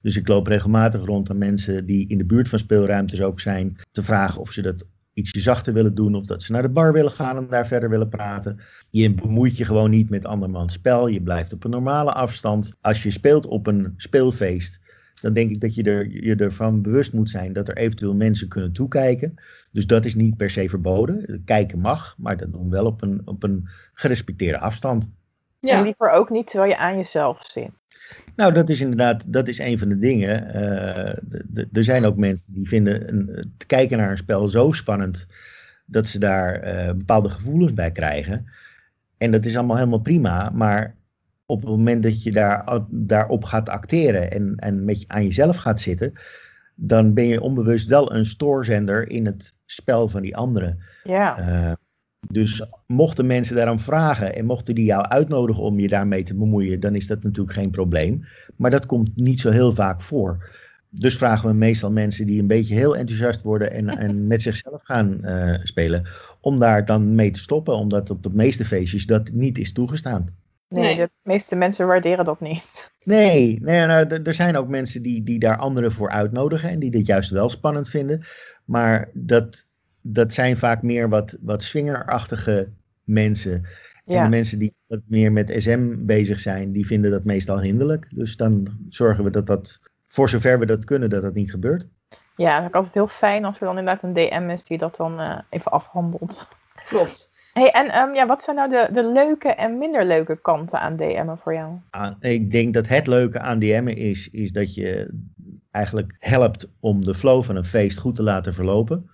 Dus ik loop regelmatig rond aan mensen die in de buurt van speelruimtes ook zijn, te vragen of ze dat ietsje zachter willen doen of dat ze naar de bar willen gaan en daar verder willen praten. Je bemoeit je gewoon niet met andermans spel. Je blijft op een normale afstand. Als je speelt op een speelfeest, dan denk ik dat je, er, je ervan bewust moet zijn dat er eventueel mensen kunnen toekijken. Dus dat is niet per se verboden. Kijken mag, maar dat doen we wel op een, op een gerespecteerde afstand. Ja. En liever ook niet terwijl je aan jezelf zit. Nou, dat is inderdaad, dat is een van de dingen. Uh, er zijn ook mensen die vinden een, te kijken naar een spel zo spannend dat ze daar uh, bepaalde gevoelens bij krijgen. En dat is allemaal helemaal prima, maar op het moment dat je daar, daarop gaat acteren en, en met je, aan jezelf gaat zitten, dan ben je onbewust wel een stoorzender in het spel van die anderen. Ja. Uh, dus mochten mensen daarom vragen en mochten die jou uitnodigen om je daarmee te bemoeien, dan is dat natuurlijk geen probleem. Maar dat komt niet zo heel vaak voor. Dus vragen we meestal mensen die een beetje heel enthousiast worden en, [LAUGHS] en met zichzelf gaan uh, spelen, om daar dan mee te stoppen, omdat op de meeste feestjes dat niet is toegestaan. Nee, de meeste mensen waarderen dat niet. Nee, nee nou, er zijn ook mensen die, die daar anderen voor uitnodigen en die dit juist wel spannend vinden. Maar dat, dat zijn vaak meer wat, wat swingerachtige mensen. En de mensen die wat meer met SM bezig zijn, die vinden dat meestal hinderlijk. Dus dan zorgen we dat dat, voor zover we dat kunnen, dat dat niet gebeurt. Ja, het is altijd heel fijn als er dan inderdaad een DM is die dat dan uh, even afhandelt. Klopt. Hey, en um, ja, wat zijn nou de, de leuke en minder leuke kanten aan DM'en voor jou? Ik denk dat het leuke aan DM'en is, is dat je eigenlijk helpt om de flow van een feest goed te laten verlopen.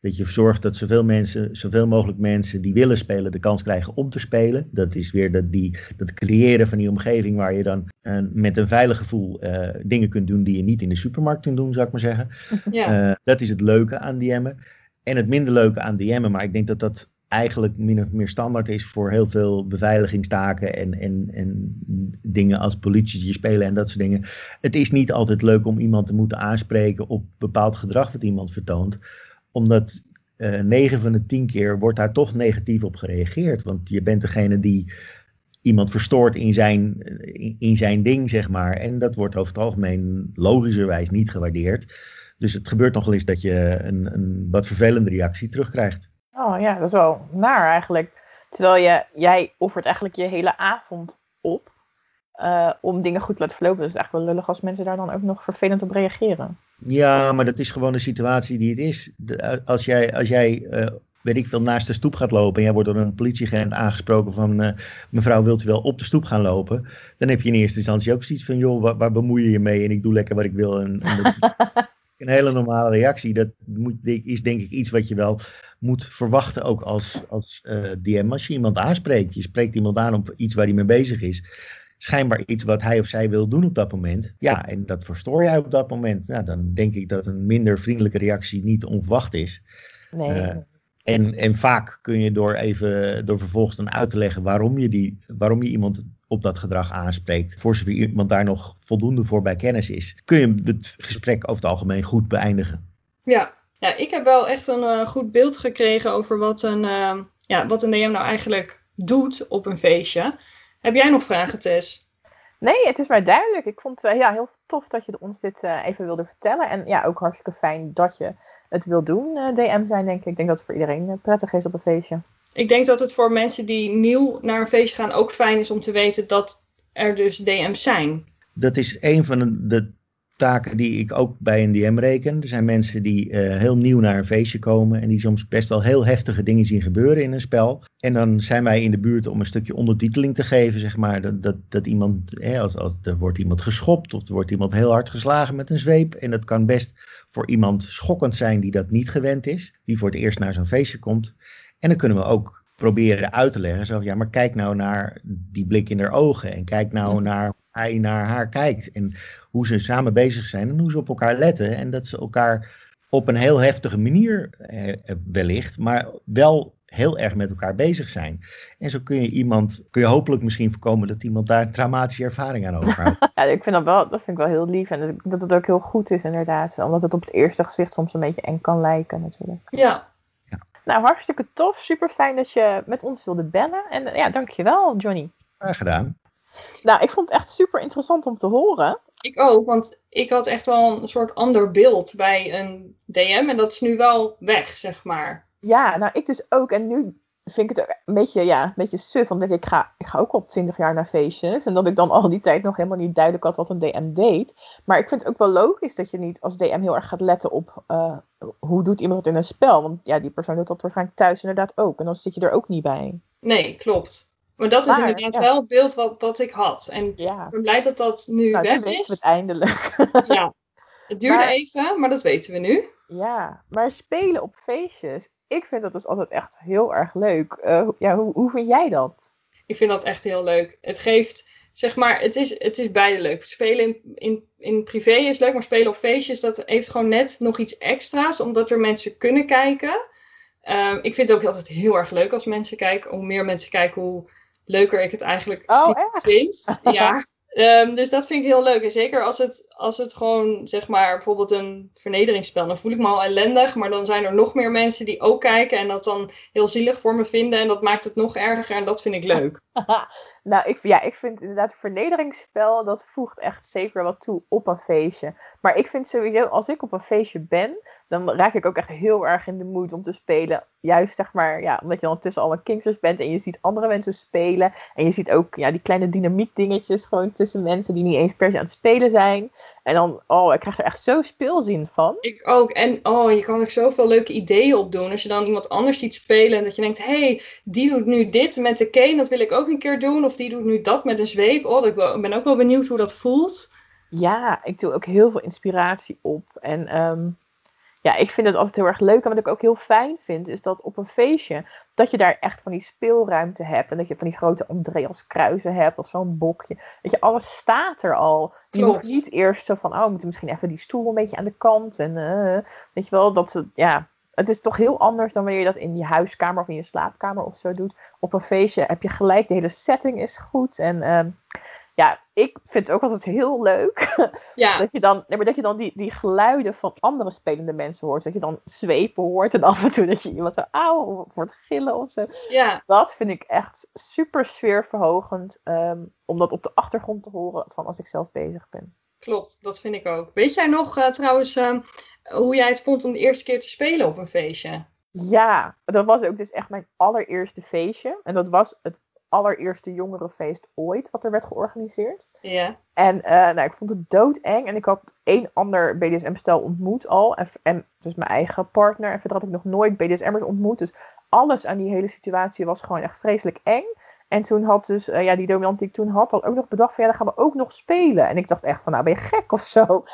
Dat je zorgt dat zoveel, mensen, zoveel mogelijk mensen die willen spelen de kans krijgen om te spelen. Dat is weer dat, die, dat creëren van die omgeving waar je dan uh, met een veilig gevoel uh, dingen kunt doen die je niet in de supermarkt kunt doen, zou ik maar zeggen. Ja. Uh, dat is het leuke aan DM'en. En het minder leuke aan DM'en, maar ik denk dat dat eigenlijk min of meer standaard is voor heel veel beveiligingstaken en, en, en dingen als politie spelen en dat soort dingen. Het is niet altijd leuk om iemand te moeten aanspreken op bepaald gedrag wat iemand vertoont, omdat uh, 9 van de 10 keer wordt daar toch negatief op gereageerd. Want je bent degene die iemand verstoort in zijn, in, zijn ding, zeg maar. En dat wordt over het algemeen logischerwijs niet gewaardeerd. Dus het gebeurt nog wel eens dat je een, een wat vervelende reactie terugkrijgt. Oh ja, dat is wel naar eigenlijk. Terwijl je, jij offert eigenlijk je hele avond op uh, om dingen goed te laten verlopen. Dus het is eigenlijk wel lullig als mensen daar dan ook nog vervelend op reageren. Ja, maar dat is gewoon de situatie die het is. De, als jij, als jij uh, weet ik veel, naast de stoep gaat lopen en jij wordt door een politieagent aangesproken van uh, mevrouw, wilt u wel op de stoep gaan lopen? Dan heb je in eerste instantie ook zoiets van, joh, waar, waar bemoei je je mee en ik doe lekker wat ik wil. En, en dat [LAUGHS] een hele normale reactie. Dat moet, is denk ik iets wat je wel moet verwachten ook als, als uh, DM. Als je iemand aanspreekt, je spreekt iemand aan op iets waar hij mee bezig is. Schijnbaar iets wat hij of zij wil doen op dat moment. Ja, en dat verstoor jij op dat moment. Nou, dan denk ik dat een minder vriendelijke reactie niet onverwacht is. Nee. Uh, en, en vaak kun je door even door vervolgens dan uit te leggen waarom je, die, waarom je iemand op dat gedrag aanspreekt, voor zover iemand daar nog voldoende voor bij kennis is, kun je het gesprek over het algemeen goed beëindigen. Ja, ja ik heb wel echt een uh, goed beeld gekregen over wat een, uh, ja, wat een DM nou eigenlijk doet op een feestje. Heb jij nog vragen, Tess? Nee, het is maar duidelijk. Ik vond het uh, ja, heel tof dat je ons dit even wilde vertellen. En ja, ook hartstikke fijn dat je het wil doen, DM zijn, denk ik. Ik denk dat het voor iedereen prettig is op een feestje ik denk dat het voor mensen die nieuw naar een feestje gaan ook fijn is om te weten dat er dus DM's zijn. Dat is een van de, taken die ik ook bij een DM reken. Er zijn mensen die uh, heel nieuw naar een feestje komen en die soms best wel heel heftige dingen zien gebeuren in een spel. En dan zijn wij in de buurt om een stukje ondertiteling te geven, zeg maar. Dat, dat, dat iemand, hè, als, als er wordt iemand geschopt of er wordt iemand heel hard geslagen met een zweep. En dat kan best voor iemand schokkend zijn die dat niet gewend is, die voor het eerst naar zo'n feestje komt. En dan kunnen we ook proberen uit te leggen. Zo, ja, maar kijk nou naar die blik in haar ogen. En kijk nou naar hoe hij naar haar kijkt. En hoe ze samen bezig zijn en hoe ze op elkaar letten. En dat ze elkaar op een heel heftige manier eh, wellicht, maar wel heel erg met elkaar bezig zijn. En zo kun je iemand, kun je hopelijk misschien voorkomen dat iemand daar een traumatische ervaring aan overhoudt. [LAUGHS] ja, ik vind dat wel, dat vind ik wel heel lief. En dat het ook heel goed is inderdaad. Omdat het op het eerste gezicht soms een beetje eng kan lijken natuurlijk. Ja, nou, hartstikke tof. Super fijn dat je met ons wilde bellen. En ja, dankjewel, Johnny. Graag gedaan. Nou, ik vond het echt super interessant om te horen. Ik ook, want ik had echt wel een soort ander beeld bij een DM. En dat is nu wel weg, zeg maar. Ja, nou, ik dus ook. En nu vind ik het een beetje, ja, een beetje suf. Want ik, ga, ik ga ook al twintig jaar naar feestjes. En dat ik dan al die tijd nog helemaal niet duidelijk had wat een DM deed. Maar ik vind het ook wel logisch dat je niet als DM heel erg gaat letten op uh, hoe doet iemand het in een spel. Want ja, die persoon doet dat waarschijnlijk thuis inderdaad ook. En dan zit je er ook niet bij. Nee, klopt. Maar dat is inderdaad wel het beeld wat, wat ik had. En ja. ik ben blij dat dat nu nou, weg is. het eindelijk. ja, het duurde maar, even, maar dat weten we nu. Ja, maar spelen op feestjes, ik vind dat dus altijd echt heel erg leuk. Uh, ja, hoe, hoe vind jij dat? Ik vind dat echt heel leuk. Het geeft, zeg maar, het is, het is beide leuk. Spelen in, in, in privé is leuk, maar spelen op feestjes, dat heeft gewoon net nog iets extra's, omdat er mensen kunnen kijken. Um, ik vind het ook altijd heel erg leuk als mensen kijken. Hoe meer mensen kijken, hoe leuker ik het eigenlijk oh, vind. [LAUGHS] Ja. Um, dus dat vind ik heel leuk. En zeker als het, als het gewoon, zeg maar, bijvoorbeeld een vernederingsspel. Dan voel ik me al ellendig, maar dan zijn er nog meer mensen die ook kijken en dat dan heel zielig voor me vinden. En dat maakt het nog erger en dat vind ik leuk. [LAUGHS] nou, ik, ja, ik vind inderdaad vernederingsspel, dat voegt echt zeker wat toe op een feestje. Maar ik vind sowieso, als ik op een feestje ben, dan raak ik ook echt heel erg in de moed om te spelen. Juist zeg maar, ja, omdat je dan tussen alle kingsters bent en je ziet andere mensen spelen. En je ziet ook ja, die kleine dynamiek dingetjes gewoon tussen mensen die niet eens per se aan het spelen zijn. En dan, oh, ik krijg er echt zo speelzin van. Ik ook. En oh, je kan er zoveel leuke ideeën op doen. Als je dan iemand anders ziet spelen en dat je denkt, hé, hey, die doet nu dit met de cane, dat wil ik ook een keer doen. Of die doet nu dat met een zweep. Oh, ik ben ook wel benieuwd hoe dat voelt. Ja, ik doe ook heel veel inspiratie op. En um, ja, ik vind het altijd heel erg leuk. En wat ik ook heel fijn vind, is dat op een feestje, dat je daar echt van die speelruimte hebt. En dat je van die grote Andreas kruisen hebt of zo'n bokje. Dat je, alles staat er al. Je hoeft niet eerst zo van, oh, we moeten misschien even die stoel een beetje aan de kant. En uh, weet je wel, dat ja, het is toch heel anders dan wanneer je dat in je huiskamer of in je slaapkamer of zo doet. Op een feestje heb je gelijk, de hele setting is goed. En uh, ja, ik vind het ook altijd heel leuk. [LAUGHS] Ja. dat je dan, nee, maar dat je dan die, die geluiden van andere spelende mensen hoort. Dat je dan zwepen hoort en af en toe dat je iemand zo auw wordt gillen of zo. Ja. Dat vind ik echt super sfeerverhogend. Um, om dat op de achtergrond te horen van als ik zelf bezig ben. Klopt, dat vind ik ook. Weet jij nog uh, trouwens uh, hoe jij het vond om de eerste keer te spelen op een feestje? Ja, dat was ook dus echt mijn allereerste feestje. En dat was het allereerste jongerenfeest ooit wat er werd georganiseerd. Ja. En uh, nou, ik vond het doodeng. En ik had één ander BDSM-stel ontmoet al. En, en dus mijn eigen partner. En verder had ik nog nooit BDSM'ers ontmoet. Dus alles aan die hele situatie was gewoon echt vreselijk eng. En toen had dus, uh, ja, die dominant die ik toen had, al ook nog bedacht van, ja, dan gaan we ook nog spelen. En ik dacht echt van, nou, ben je gek of zo? [LAUGHS]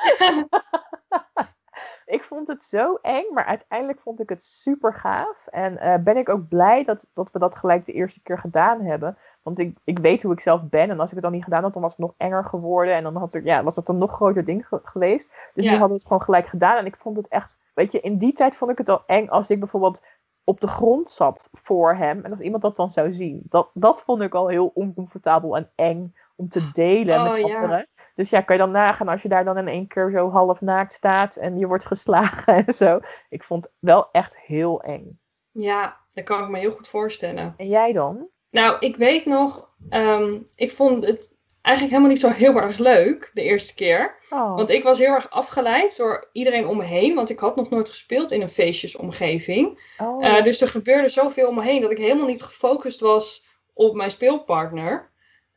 ik vond het zo eng, maar uiteindelijk vond ik het super gaaf. En uh, ben ik ook blij dat, dat we dat gelijk de eerste keer gedaan hebben. Want ik, ik weet hoe ik zelf ben. En als ik het dan niet gedaan had, dan was het nog enger geworden. En dan had er, ja, was het een nog groter ding ge geweest. Dus ja. nu hadden we het gewoon gelijk gedaan. En ik vond het echt, weet je, in die tijd vond ik het al eng als ik bijvoorbeeld op de grond zat voor hem. En als iemand dat dan zou zien. Dat, dat vond ik al heel oncomfortabel en eng om te delen oh, met anderen. Ja. Dus ja, kan je dan nagaan als je daar dan in één keer zo half naakt staat en je wordt geslagen [LAUGHS] en zo. Ik vond het wel echt heel eng. Ja, dat kan ik me heel goed voorstellen. En jij dan? Nou, ik weet nog, um, ik vond het eigenlijk helemaal niet zo heel erg leuk de eerste keer. Oh. Want ik was heel erg afgeleid door iedereen om me heen. Want ik had nog nooit gespeeld in een feestjesomgeving. Oh. Uh, dus er gebeurde zoveel om me heen dat ik helemaal niet gefocust was op mijn speelpartner.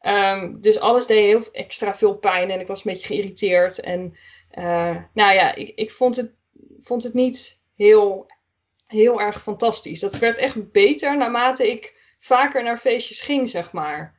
Um, dus alles deed heel extra veel pijn en ik was een beetje geïrriteerd. En uh, nou ja, ik, ik vond, het, vond het niet heel, heel erg fantastisch. Dat werd echt beter naarmate ik vaker naar feestjes ging, zeg maar.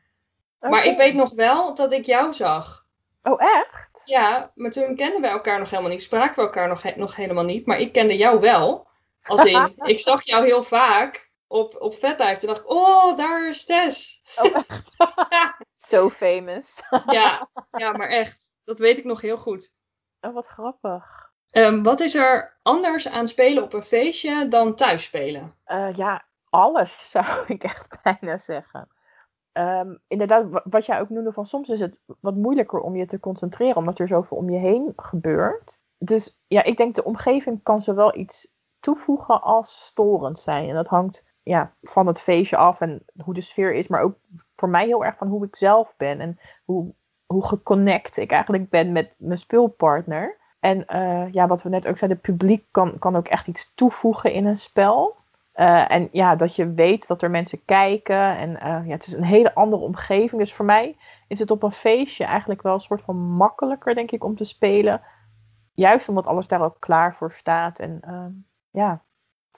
Okay. Maar ik weet nog wel dat ik jou zag. Oh, echt? Ja, maar toen kenden we elkaar nog helemaal niet. Spraken we elkaar nog, he nog helemaal niet. Maar ik kende jou wel. Als in, [LAUGHS] ik zag jou heel vaak op, op Vetlife. Toen dacht ik, oh, daar is Tess. Oh, [LAUGHS] [LAUGHS] ja. Zo famous. ja, [LAUGHS] ja, maar echt. Dat weet ik nog heel goed. Oh, wat grappig. Um, wat is er anders aan spelen op een feestje dan thuis spelen? Uh, ja, alles [LAUGHS] zou ik echt bijna zeggen. Um, inderdaad, wat jij ook noemde van soms is het wat moeilijker om je te concentreren, omdat er zoveel om je heen gebeurt. Dus ja, ik denk de omgeving kan zowel iets toevoegen als storend zijn. En dat hangt ja, van het feestje af en hoe de sfeer is, maar ook voor mij heel erg van hoe ik zelf ben en hoe, hoe geconnect ik eigenlijk ben met mijn speelpartner. En uh, ja, wat we net ook zeiden, het publiek kan, kan ook echt iets toevoegen in een spel. Eh, en ja, dat je weet dat er mensen kijken. En eh, ja, het is een hele andere omgeving. Dus voor mij is het op een feestje eigenlijk wel een soort van makkelijker, denk ik, om te spelen. Juist omdat alles daar ook klaar voor staat. En uh,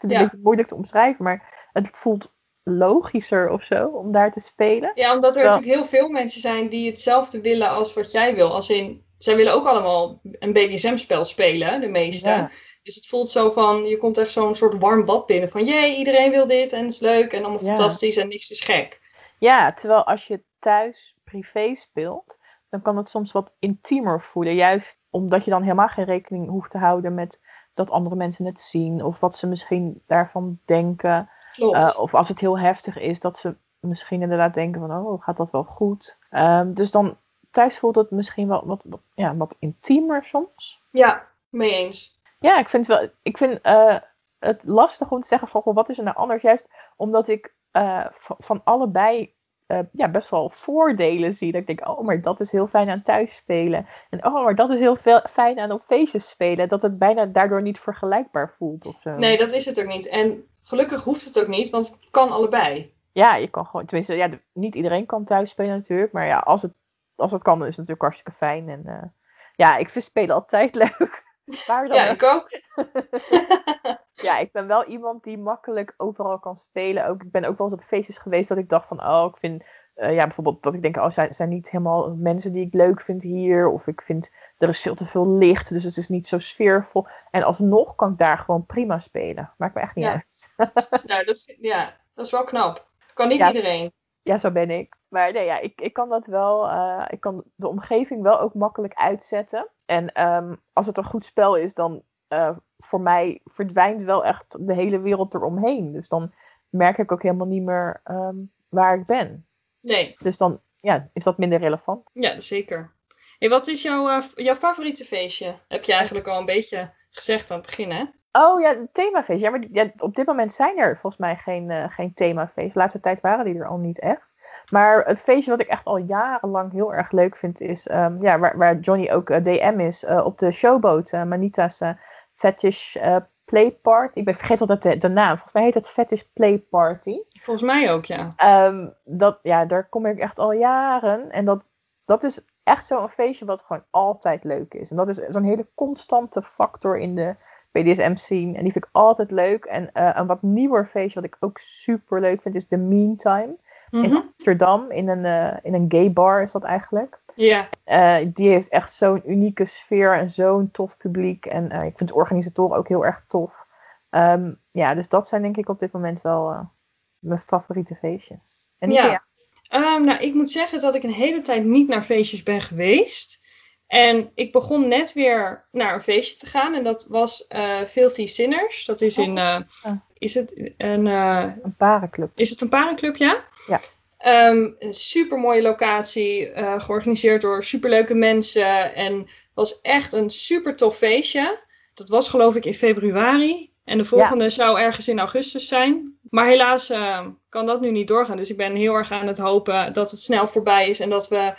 ja, ik het een beetje moeilijk te omschrijven, maar het voelt logischer of zo om daar te spelen. Ja, omdat er natuurlijk heel veel mensen zijn die hetzelfde willen als wat jij wil. Als in, zij willen ook allemaal een BDSM-spel spelen, de meeste. Dus het voelt zo van, je komt echt zo'n soort warm bad binnen. Van, jee, iedereen wil dit en het is leuk en allemaal fantastisch en niks is gek. Ja, terwijl als je thuis privé speelt, dan kan het soms wat intiemer voelen. Juist omdat je dan helemaal geen rekening hoeft te houden met dat andere mensen het zien. Of wat ze misschien daarvan denken. Uh, of als het heel heftig is, dat ze misschien inderdaad denken van, oh, gaat dat wel goed? Um, dus dan thuis voelt het misschien wel wat, wat, ja, wat intiemer soms. Ja, mee eens. Ja, ik vind, wel, ik vind uh, het lastig om te zeggen van, wat is er nou anders? Juist omdat ik uh, van allebei uh, ja, best wel voordelen zie. Dat ik denk, oh, maar dat is heel fijn aan thuis spelen. En oh, maar dat is heel veel, fijn aan op feestjes spelen. Dat het bijna daardoor niet vergelijkbaar voelt of zo. Nee, dat is het ook niet. En gelukkig hoeft het ook niet, want het kan allebei. Ja, je kan gewoon, tenminste, ja, niet iedereen kan thuis spelen natuurlijk. Maar ja, als het, als het kan, dan is het natuurlijk hartstikke fijn. En uh, ja, ik vind spelen altijd [LAUGHS] leuk. Dan ja, ik ook. [LAUGHS] ja, ik ben wel iemand die makkelijk overal kan spelen. Ook, ik ben ook wel eens op feestjes geweest dat ik dacht van, oh, ik vind, uh, ja, bijvoorbeeld dat ik denk, oh, zijn, zijn niet helemaal mensen die ik leuk vind hier. Of ik vind, er is veel te veel licht, dus het is niet zo sfeervol. En alsnog kan ik daar gewoon prima spelen. Maakt me echt niet ja. uit. nou, dat is, ja, dat is wel knap. Kan niet iedereen. Ja, zo ben ik. Maar nee, ja, ik, ik kan dat wel, uh, ik kan de omgeving wel ook makkelijk uitzetten. En um, als het een goed spel is, dan uh, voor mij verdwijnt wel echt de hele wereld eromheen. Dus dan merk ik ook helemaal niet meer um, waar ik ben. Nee. Dus dan ja, is dat minder relevant. Ja, zeker. Hey, wat is jouw, uh, jouw favoriete feestje? Heb je eigenlijk al een beetje gezegd aan het begin, hè? Oh ja, themafeest. Ja, maar ja, op dit moment zijn er volgens mij geen, uh, geen themafeest. De laatste tijd waren die er al niet echt. Maar het feestje wat ik echt al jarenlang heel erg leuk vind is, um, ja, waar, waar Johnny ook uh, DM is, uh, op de showboat, uh, Manita's Fetish Play Party. Ik ben vergeten altijd de, de, naam. Volgens mij heet het Fetish Play Party. Volgens mij ook, ja. Um, dat, ja, daar kom ik echt al jaren. En dat, dat is echt zo'n feestje wat gewoon altijd leuk is. En dat is zo'n hele constante factor in de BDSM scene. En die vind ik altijd leuk. En een wat nieuwer feestje wat ik ook super leuk vind is The Meantime. In mhm. Amsterdam, in een, uh, in een gay bar is dat eigenlijk. Ja. Yeah. Uh, die heeft echt zo'n unieke sfeer en zo'n tof publiek. En ik vind de organisatoren ook heel erg tof. Um, ja, dus dat zijn denk ik op dit moment wel mijn favoriete feestjes. En ja. Um, nou, ik moet zeggen dat ik een hele tijd niet naar feestjes ben geweest. En ik begon net weer naar een feestje te gaan. En dat was uh, Filthy Sinners. Dat is in. Uh, is het een. Uh, een parenclub. Is het een parenclub, ja? Ja. Um, een super mooie locatie. georganiseerd door superleuke mensen. En was echt een super tof feestje. Dat was geloof ik in februari. En de volgende ja. zou ergens in augustus zijn. Maar helaas kan dat nu niet doorgaan. Dus ik ben heel erg aan het hopen dat het snel voorbij is. En dat we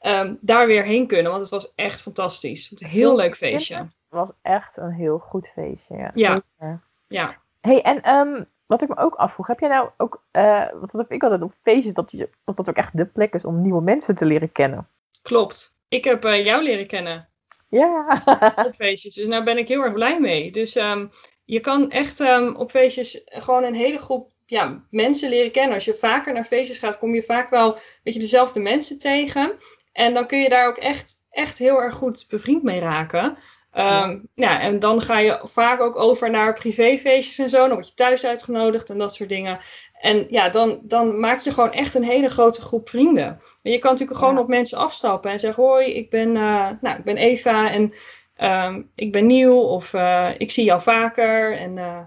um, daar weer heen kunnen. Want het was echt fantastisch. Het een heel, heel leuk feestje. Het was echt een heel goed feestje. Ja. Ja. ja. hey, en um, wat ik me ook afvroeg, heb jij nou ook, uh, wat heb ik altijd op feestjes, dat, je, dat dat ook echt de plek is om nieuwe mensen te leren kennen? Klopt. Ik heb uh, jou leren kennen. Ja. [LAUGHS] op feestjes. Dus daar ben ik heel erg blij mee. Dus um, je kan echt um, op feestjes gewoon een hele groep ja, mensen leren kennen. Als je vaker naar feestjes gaat, kom je vaak wel een beetje dezelfde mensen tegen. En dan kun je daar ook echt, echt heel erg goed bevriend mee raken. Um, ja. en dan ga je vaak ook over naar privéfeestjes en zo. Dan word je thuis uitgenodigd en dat soort dingen. En ja, dan, dan maak je gewoon echt een hele grote groep vrienden. En je kan natuurlijk gewoon op mensen afstappen en zeggen: Hoi, ik ben, uh, nou, ik ben Eva en um, ik ben nieuw. Of uh, ik zie jou vaker en uh,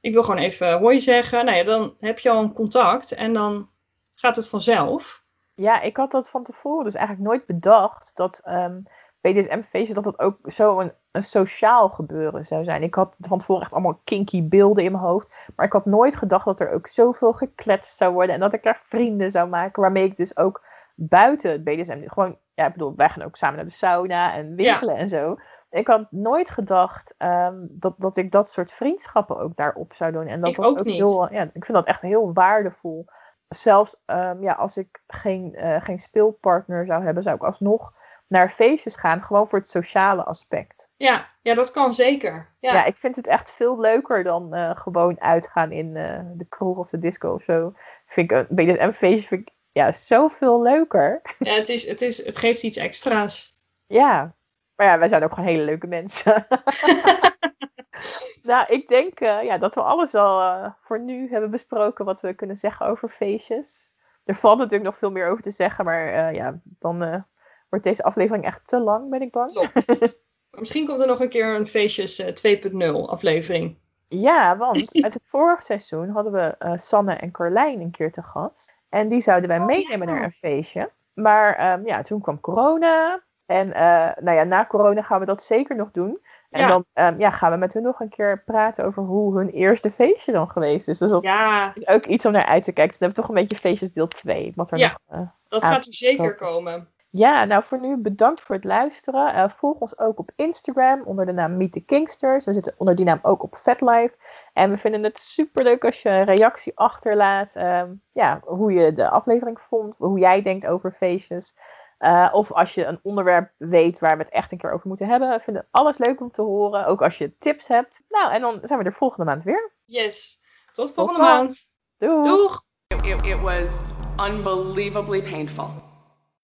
ik wil gewoon even hoi zeggen. Nou ja, dan heb je al een contact en dan gaat het vanzelf. Ja, ik had dat van tevoren dus eigenlijk nooit bedacht dat um, ehm, BDSM-feesten dat dat ook zo een, een, sociaal gebeuren zou zijn. Ik had van tevoren echt allemaal kinky beelden in mijn hoofd, maar ik had nooit gedacht dat er ook zoveel gekletst zou worden en dat ik daar vrienden zou maken, waarmee ik dus ook buiten het BDSM gewoon, ja, ik bedoel, wij gaan ook samen naar de sauna en winkelen ja. en zo. ik had nooit gedacht ehm, dat, dat ik dat soort vriendschappen ook daarop zou doen. En dat Ik ook niet. Heel, ja, ik vind dat echt heel waardevol. Zelfs ehm, ja, als ik geen, eh, geen speelpartner zou hebben, zou ik alsnog naar feestjes gaan. Gewoon voor het sociale aspect. Ja, ja, dat kan zeker. Ja, Ja, ik vind het echt veel leuker dan eh, gewoon uitgaan in eh, de kroeg of de disco of zo. Vind ik een BDSM-feestje vind ik ja, zoveel leuker. Ja, het, is, het, is, het geeft iets extra's. Ja, maar ja, wij zijn ook gewoon hele leuke mensen. [LAUGHS] [LAUGHS] nou, ik denk eh, ja, dat we alles al eh, voor nu hebben besproken wat we kunnen zeggen over feestjes. Er valt natuurlijk nog veel meer over te zeggen, maar eh, ja, dan wordt deze aflevering echt te lang, ben ik bang. Klopt. [LAUGHS] Misschien komt er nog een keer een feestjes eh, 2.0 aflevering. Ja, want [LAUGHS] uit het vorige seizoen hadden we Sanne en Carlijn een keer te gast. En die zouden wij meenemen ja. naar een feestje. Maar ehm, ja, toen kwam corona. En nou ja, na corona gaan we dat zeker nog doen. En Ja. dan ehm, ja, gaan we met hun nog een keer praten over hoe hun eerste feestje dan geweest is. Dus dat Ja, is ook iets om naar uit te kijken. Dus dan hebben we toch een beetje feestjes deel 2. Wat er Ja. nog, eh, dat gaat er zeker komen. ja, nou voor nu bedankt voor het luisteren. Eh, volg ons ook op Instagram onder de naam Meet the Kingsters. We zitten onder die naam ook op FetLife. En we vinden het super leuk als je een reactie achterlaat. ehm, ja, hoe je de aflevering vond, hoe jij denkt over feestjes. Eh, of als je een onderwerp weet waar we het echt een keer over moeten hebben. We vinden alles leuk om te horen. Ook als je tips hebt. Nou, en dan zijn we er volgende maand weer. Yes. Tot volgende maand. Doei! Doeg! It, it, it was unbelievably painful.